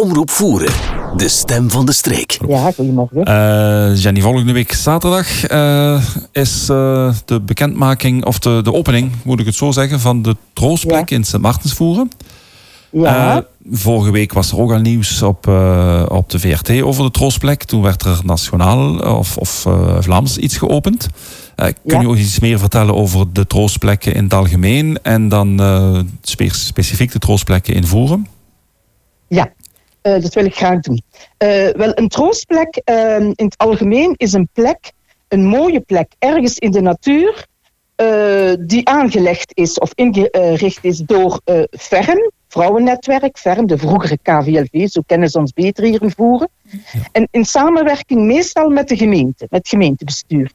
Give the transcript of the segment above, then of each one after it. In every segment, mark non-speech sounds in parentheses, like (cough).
Omroep Voeren, de stem van de streek. Ja, goedemorgen. Uh, Jenny, volgende week zaterdag uh, is uh, de bekendmaking, of de, de opening, moet ik het zo zeggen, van de troostplek ja. in Sint Maartensvoeren. Ja. vorige week was er ook al nieuws op, op de VRT over de troostplek. Toen werd er nationaal of, of Vlaams iets geopend. kun ja. je ook iets meer vertellen over de troostplekken in het algemeen en dan specifiek de troostplekken in Voeren? Ja, uh, dat wil ik graag doen. Uh, wel, een troostplek uh, in het algemeen is een plek, een mooie plek, ergens in de natuur, die aangelegd is of ingericht is door FERM, Vrouwennetwerk, FERM, de vroegere KVLV, zo kennen ze ons beter hier in Voeren. En in samenwerking meestal met de gemeente, met het gemeentebestuur.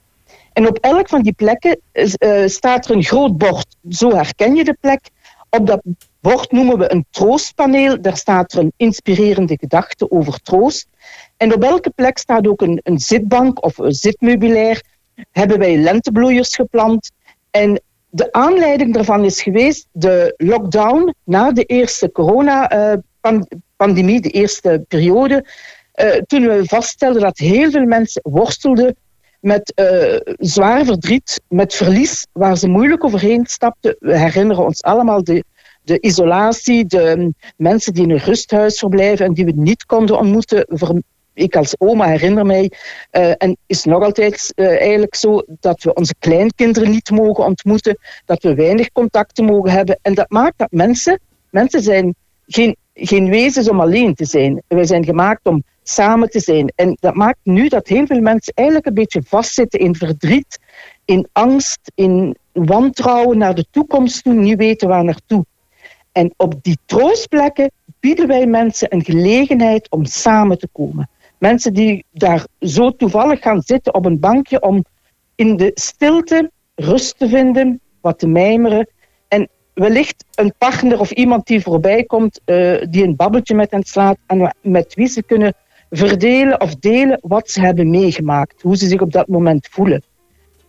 En op elk van die plekken staat er een groot bord, zo herken je de plek. Op dat bord noemen we een troostpaneel. Daar staat er een inspirerende gedachte over troost. En op elke plek staat ook een, een zitbank of een zitmeubilair. Hebben wij lentebloeiers geplant. En de aanleiding daarvan is geweest de lockdown na de eerste corona-pandemie, de eerste periode. Uh, toen we vaststelden dat heel veel mensen worstelden met uh, zwaar verdriet, met verlies, waar ze moeilijk overheen stapten. We herinneren ons allemaal de de isolatie, de mensen die in een rusthuis verblijven en die we niet konden ontmoeten. Ik als oma herinner mij, uh, en is nog altijd uh, eigenlijk zo, dat we onze kleinkinderen niet mogen ontmoeten, dat we weinig contacten mogen hebben. En dat maakt dat mensen, mensen zijn geen, geen wezens om alleen te zijn. Wij zijn gemaakt om samen te zijn. En dat maakt nu dat heel veel mensen eigenlijk een beetje vastzitten in verdriet, in angst, in wantrouwen naar de toekomst toe, niet weten waar naartoe. En op die troostplekken bieden wij mensen een gelegenheid om samen te komen. Mensen die daar zo toevallig gaan zitten op een bankje om in de stilte rust te vinden, wat te mijmeren. En wellicht een partner of iemand die voorbij komt, uh, die een babbeltje met hen slaat en met wie ze kunnen verdelen of delen wat ze hebben meegemaakt, hoe ze zich op dat moment voelen.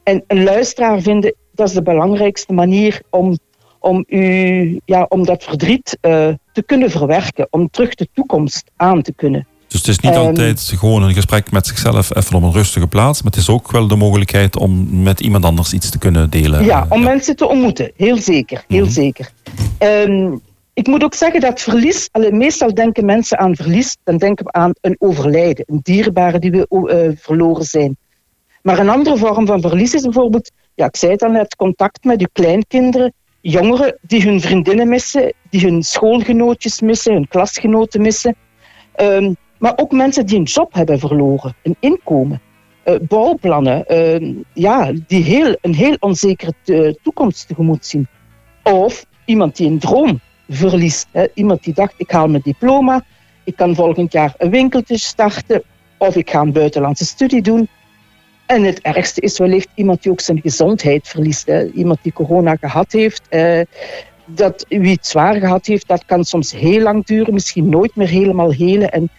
En een luisteraar vinden, dat is de belangrijkste manier om om, u, ja, om dat verdriet uh, te kunnen verwerken, om terug de toekomst aan te kunnen. Dus het is niet um, altijd gewoon een gesprek met zichzelf even op een rustige plaats, maar het is ook wel de mogelijkheid om met iemand anders iets te kunnen delen. Ja, om ja. mensen te ontmoeten, heel zeker. Heel mm -hmm. zeker. Um, ik moet ook zeggen dat verlies, meestal denken mensen aan verlies, dan denken we aan een overlijden, een dierbare die we uh, verloren zijn. Maar een andere vorm van verlies is bijvoorbeeld, ja, ik zei het al net, contact met uw kleinkinderen, jongeren die hun vriendinnen missen, die hun schoolgenootjes missen, hun klasgenoten missen. Um, maar ook mensen die een job hebben verloren, een inkomen. Uh, bouwplannen, uh, ja, die heel, een heel onzekere toekomst tegemoet zien. Of iemand die een droom verliest. Hè. Iemand die dacht, ik haal mijn diploma, ik kan volgend jaar een winkeltje starten, of ik ga een buitenlandse studie doen. En het ergste is wellicht iemand die ook zijn gezondheid verliest. Iemand die corona gehad heeft. Eh, dat, wie het zwaar gehad heeft, dat kan soms heel lang duren. Misschien nooit meer helemaal helen. En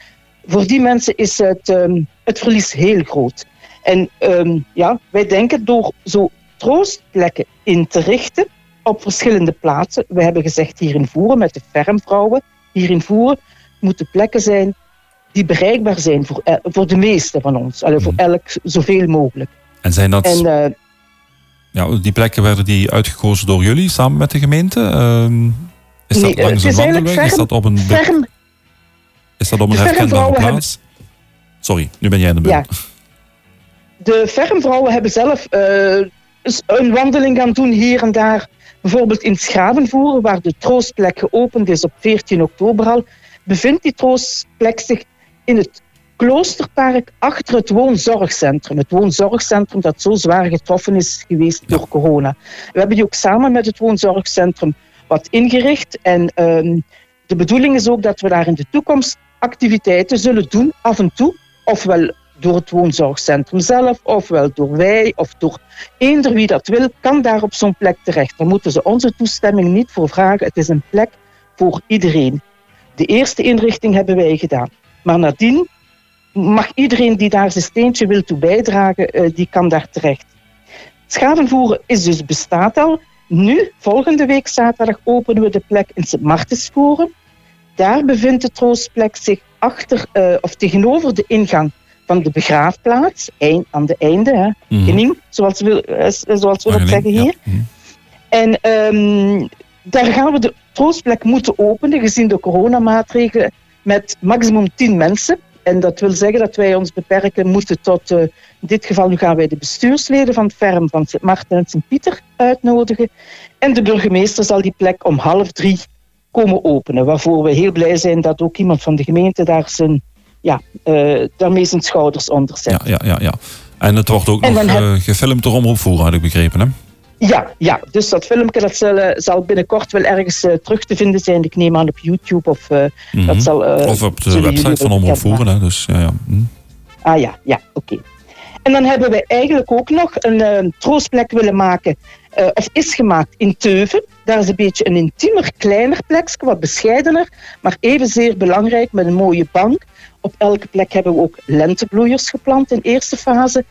voor die mensen is het, um, het verlies heel groot. En um, ja, wij denken door zo troostplekken in te richten op verschillende plaatsen. We hebben gezegd hier in Voeren met de fermvrouwen. Hier in Voeren moeten plekken zijn die bereikbaar zijn voor, voor de meeste van ons. Allee, voor elk zoveel mogelijk. En zijn dat... En, uh, ja, die plekken werden die uitgekozen door jullie samen met de gemeente? Uh, is dat nee, langs een wandelweg? Ferm, is dat op een, ferm, is dat op een herkenbare plaats? Hebben, Sorry, nu ben jij in de beurt. Ja. (laughs) De fermvrouwen hebben zelf uh, een wandeling gaan doen hier en daar. Bijvoorbeeld in Schavenvoeren, waar de troostplek geopend is op 14 oktober al, bevindt die troostplek zich in het Kloosterpark achter het woonzorgcentrum. Het woonzorgcentrum dat zo zwaar getroffen is geweest door corona. We hebben die ook samen met het woonzorgcentrum wat ingericht. En um, de bedoeling is ook dat we daar in de toekomst activiteiten zullen doen, af en toe. Ofwel door het woonzorgcentrum zelf, ofwel door wij, of door eender wie dat wil, kan daar op zo'n plek terecht. Daar moeten ze onze toestemming niet voor vragen. Het is een plek voor iedereen. De eerste inrichting hebben wij gedaan. Maar nadien mag iedereen die daar zijn steentje wil toe bijdragen, uh, die kan daar terecht. Schadenvoeren is dus bestaat al. Nu, volgende week zaterdag, openen we de plek in Sint Martensvoeren. daar bevindt de troostplek zich achter uh, of tegenover de ingang van de begraafplaats, eind, aan de einde, hè, Mhm. Gening, zoals we, eh, zoals we dat zeggen ja. hier. Mhm. En ehm, daar gaan we de troostplek moeten openen, gezien de coronamaatregelen, met maximum 10 mensen. En dat wil zeggen dat wij ons beperken moeten tot, eh, in dit geval nu gaan wij de bestuursleden van het ferm van Sint Maarten en Sint-Pieter uitnodigen. En de burgemeester zal die plek om half drie komen openen. Waarvoor we heel blij zijn dat ook iemand van de gemeente daar zijn, ja, eh, daarmee zijn schouders onder zet. Ja, ja, ja, ja. En het wordt ook En nog heb- eh, gefilmd door Omroep Voer, had ik begrepen, hè? Ja, ja, dus dat filmpje dat zal, eh, zal binnenkort wel ergens eh, terug te vinden zijn. Ik neem aan op YouTube of eh, Mhm. dat zal... eh, Of op de website van Omroep Voeren, hè? Dus, ja, ja. Mhm. Ah ja, ja, oké. En dan hebben we eigenlijk ook nog een troostplek willen maken, of is gemaakt in Teuven. Daar is een beetje een intiemer, kleiner plekje, wat bescheidener, maar evenzeer belangrijk met een mooie bank. Op elke plek hebben we ook lentebloeiers geplant in eerste fase.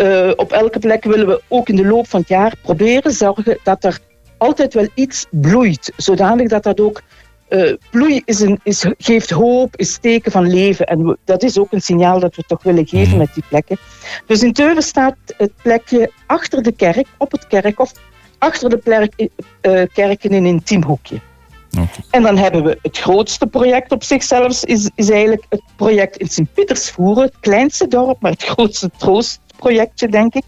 Eh, op elke plek willen we ook in de loop van het jaar proberen zorgen dat er altijd wel iets bloeit, zodanig dat dat ook eh, bloei is een, is, geeft hoop, is teken van leven. En we- dat is ook een signaal dat we toch willen geven Mhm. met die plekken. Dus in Teuven staat het plekje achter de kerk, op het kerkhof, achter de plerk, eh, kerk in een intiem hoekje. Oké. En dan hebben we het grootste project op zichzelf, is, is eigenlijk het project in Sint-Pietersvoeren, het kleinste dorp, maar het grootste troostprojectje, denk ik.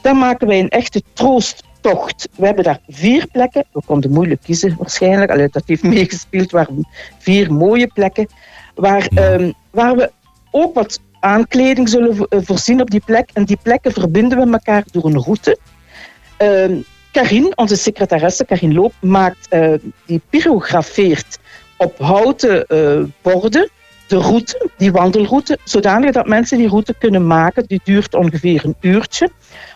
Daar maken wij een echte troosttocht. We hebben daar vier plekken. We konden moeilijk kiezen, waarschijnlijk. Allee, dat heeft (laughs) meegespeeld. waren vier mooie plekken. Waar, ehm, waar we ook wat aankleding zullen eh, voorzien op die plek. En die plekken verbinden we elkaar door een route. Ehm Karin, onze secretaresse, Karin Loop, maakt, eh, die pyrografeert op houten eh, borden de route, die wandelroute, zodanig dat mensen die route kunnen maken. Die duurt ongeveer een uurtje.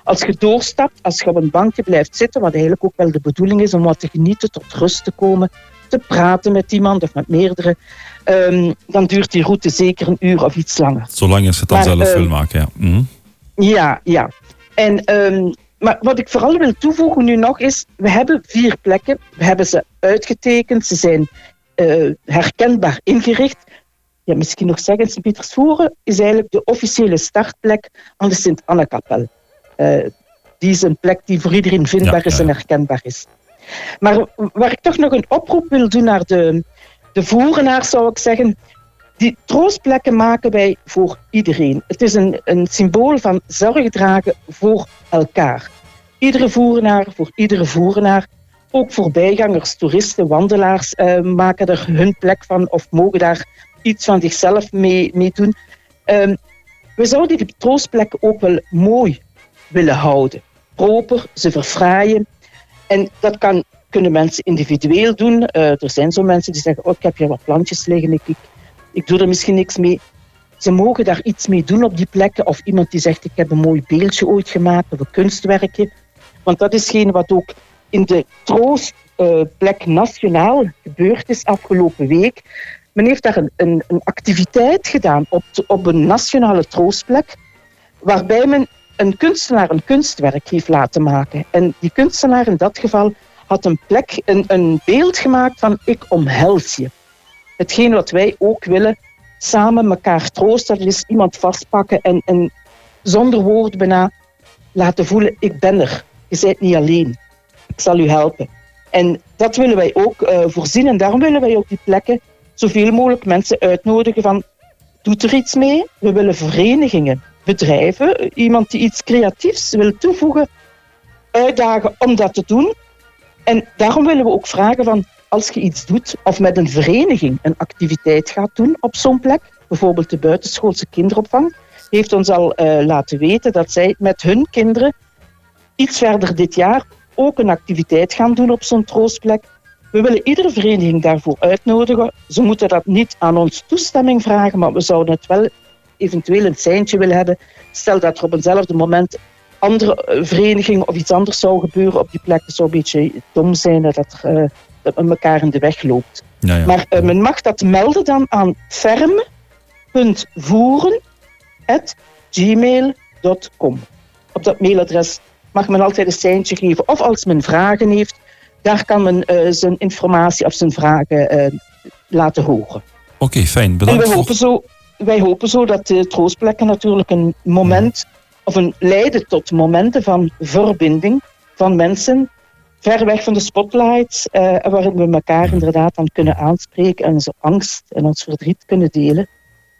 Als je doorstapt, als je op een bankje blijft zitten, wat eigenlijk ook wel de bedoeling is om wat te genieten, tot rust te komen, te praten met iemand of met meerdere, ehm, dan duurt die route zeker een uur of iets langer. Zolang je het dan Maar, zelf eh, wil maken, ja. Mhm. Ja, ja. En, ehm, maar wat ik vooral wil toevoegen nu nog is, we hebben vier plekken. We hebben ze uitgetekend. Ze zijn eh, herkenbaar ingericht. Ja, misschien nog zeggen, Sint-Pietersvoeren is eigenlijk de officiële startplek aan de Sint-Anne-kapel. Eh, die is een plek die voor iedereen vindbaar Ja, is en herkenbaar is. Maar waar ik toch nog een oproep wil doen naar de, de voerenaars, zou ik zeggen. Die troostplekken maken wij voor iedereen. Het is een, een symbool van zorg dragen voor elkaar. Iedere voerenaar, voor iedere voerenaar. Ook voorbijgangers, toeristen, wandelaars eh, maken er hun plek van of mogen daar iets van zichzelf mee, mee doen. Ehm, we zouden die troostplekken ook wel mooi willen houden. Proper, ze verfraaien. En dat kan, kunnen mensen individueel doen. Eh, er zijn zo mensen die zeggen, oh, ik heb hier wat plantjes liggen, ik, ik, ik doe er misschien niks mee. Ze mogen daar iets mee doen op die plekken. Of iemand die zegt, ik heb een mooi beeldje ooit gemaakt of een kunstwerkje. Want dat is geen wat ook in de troostplek nationaal gebeurd is afgelopen week. Men heeft daar een, een, activiteit gedaan op, op een nationale troostplek, waarbij men een kunstenaar een kunstwerk heeft laten maken. En die kunstenaar in dat geval had een plek, een, een beeld gemaakt van ik omhels je. Hetgeen wat wij ook willen, samen elkaar troosten, iemand vastpakken en, en zonder woord bijna laten voelen, ik ben er. Je bent niet alleen. Ik zal u helpen. En dat willen wij ook eh, voorzien en daarom willen wij op die plekken zoveel mogelijk mensen uitnodigen van, doet er iets mee? We willen verenigingen, bedrijven, iemand die iets creatiefs wil toevoegen, uitdagen om dat te doen. En daarom willen we ook vragen van, als je iets doet of met een vereniging een activiteit gaat doen op zo'n plek, bijvoorbeeld de buitenschoolse kinderopvang, heeft ons al eh, laten weten dat zij met hun kinderen iets verder dit jaar ook een activiteit gaan doen op zo'n troostplek. We willen iedere vereniging daarvoor uitnodigen. Ze moeten dat niet aan ons toestemming vragen, maar we zouden het wel eventueel een seintje willen hebben. Stel dat er op eenzelfde moment andere eh, vereniging of iets anders zou gebeuren op die plek. Het zou een beetje dom zijn dat, er, eh, dat men elkaar in de weg loopt. Ja. Maar eh, men mag dat melden dan aan ferm.voeren.gmail.com. Op dat mailadres mag men altijd een seintje geven. Of als men vragen heeft, daar kan men eh, zijn informatie of zijn vragen eh, laten horen. Oké, fijn. En Bedankt. wij voor- hopen, zo, wij hopen zo dat de troostplekken natuurlijk een moment, of een leiden tot momenten van verbinding van mensen, ver weg van de spotlights, eh, waarin we elkaar inderdaad dan kunnen aanspreken en onze angst en ons verdriet kunnen delen.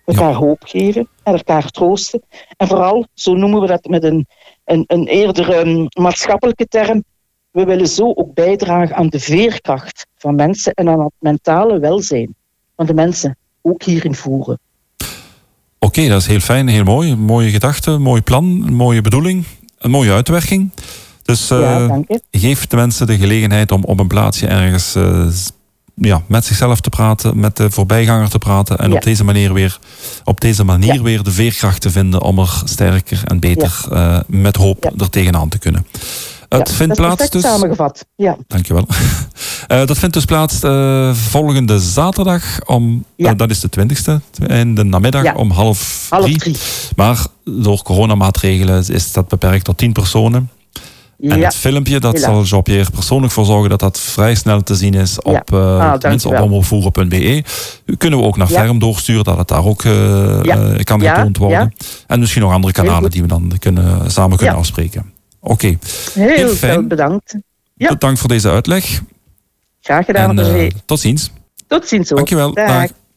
Elkaar hoop geven en elkaar troosten. En vooral, zo noemen we dat met een, een, een eerder ehm, maatschappelijke term, we willen zo ook bijdragen aan de veerkracht van mensen en aan het mentale welzijn van de mensen, ook hierin voeren. Oké, dat is heel fijn, heel mooi. Een mooie gedachte, een mooi plan, een mooie bedoeling, een mooie uitwerking. Dus ja, je. geef de mensen de gelegenheid om op een plaatsje ergens eh, ja, met zichzelf te praten, met de voorbijganger te praten en Ja. op deze manier weer, op deze manier Ja. weer de veerkracht te vinden om er sterker en beter eh, met hoop er tegenaan te kunnen. Het Ja, vindt plaats dus. samengevat. Ja, Dankjewel. (laughs) Eh dat vindt dus plaats eh, volgende zaterdag om, Ja. eh, dat is de 20ste, in de namiddag Ja. om half half drie. drie. Maar door coronamaatregelen is dat beperkt tot 10 personen. En het filmpje, dat zal Jean-Pierre persoonlijk voor zorgen dat dat vrij snel te zien is op, Ah, op dankjewel. omroepvoeren.be. Kunnen we ook naar. Ferm doorsturen, dat het daar ook kan getoond worden. En misschien nog andere kanalen die we dan kunnen, samen kunnen afspreken. Oké, heel, heel veel fijn. bedankt. Ja. bedankt voor deze uitleg. Graag gedaan. En eh, tot ziens. Tot ziens hoor. Dankjewel. Dag. Dag.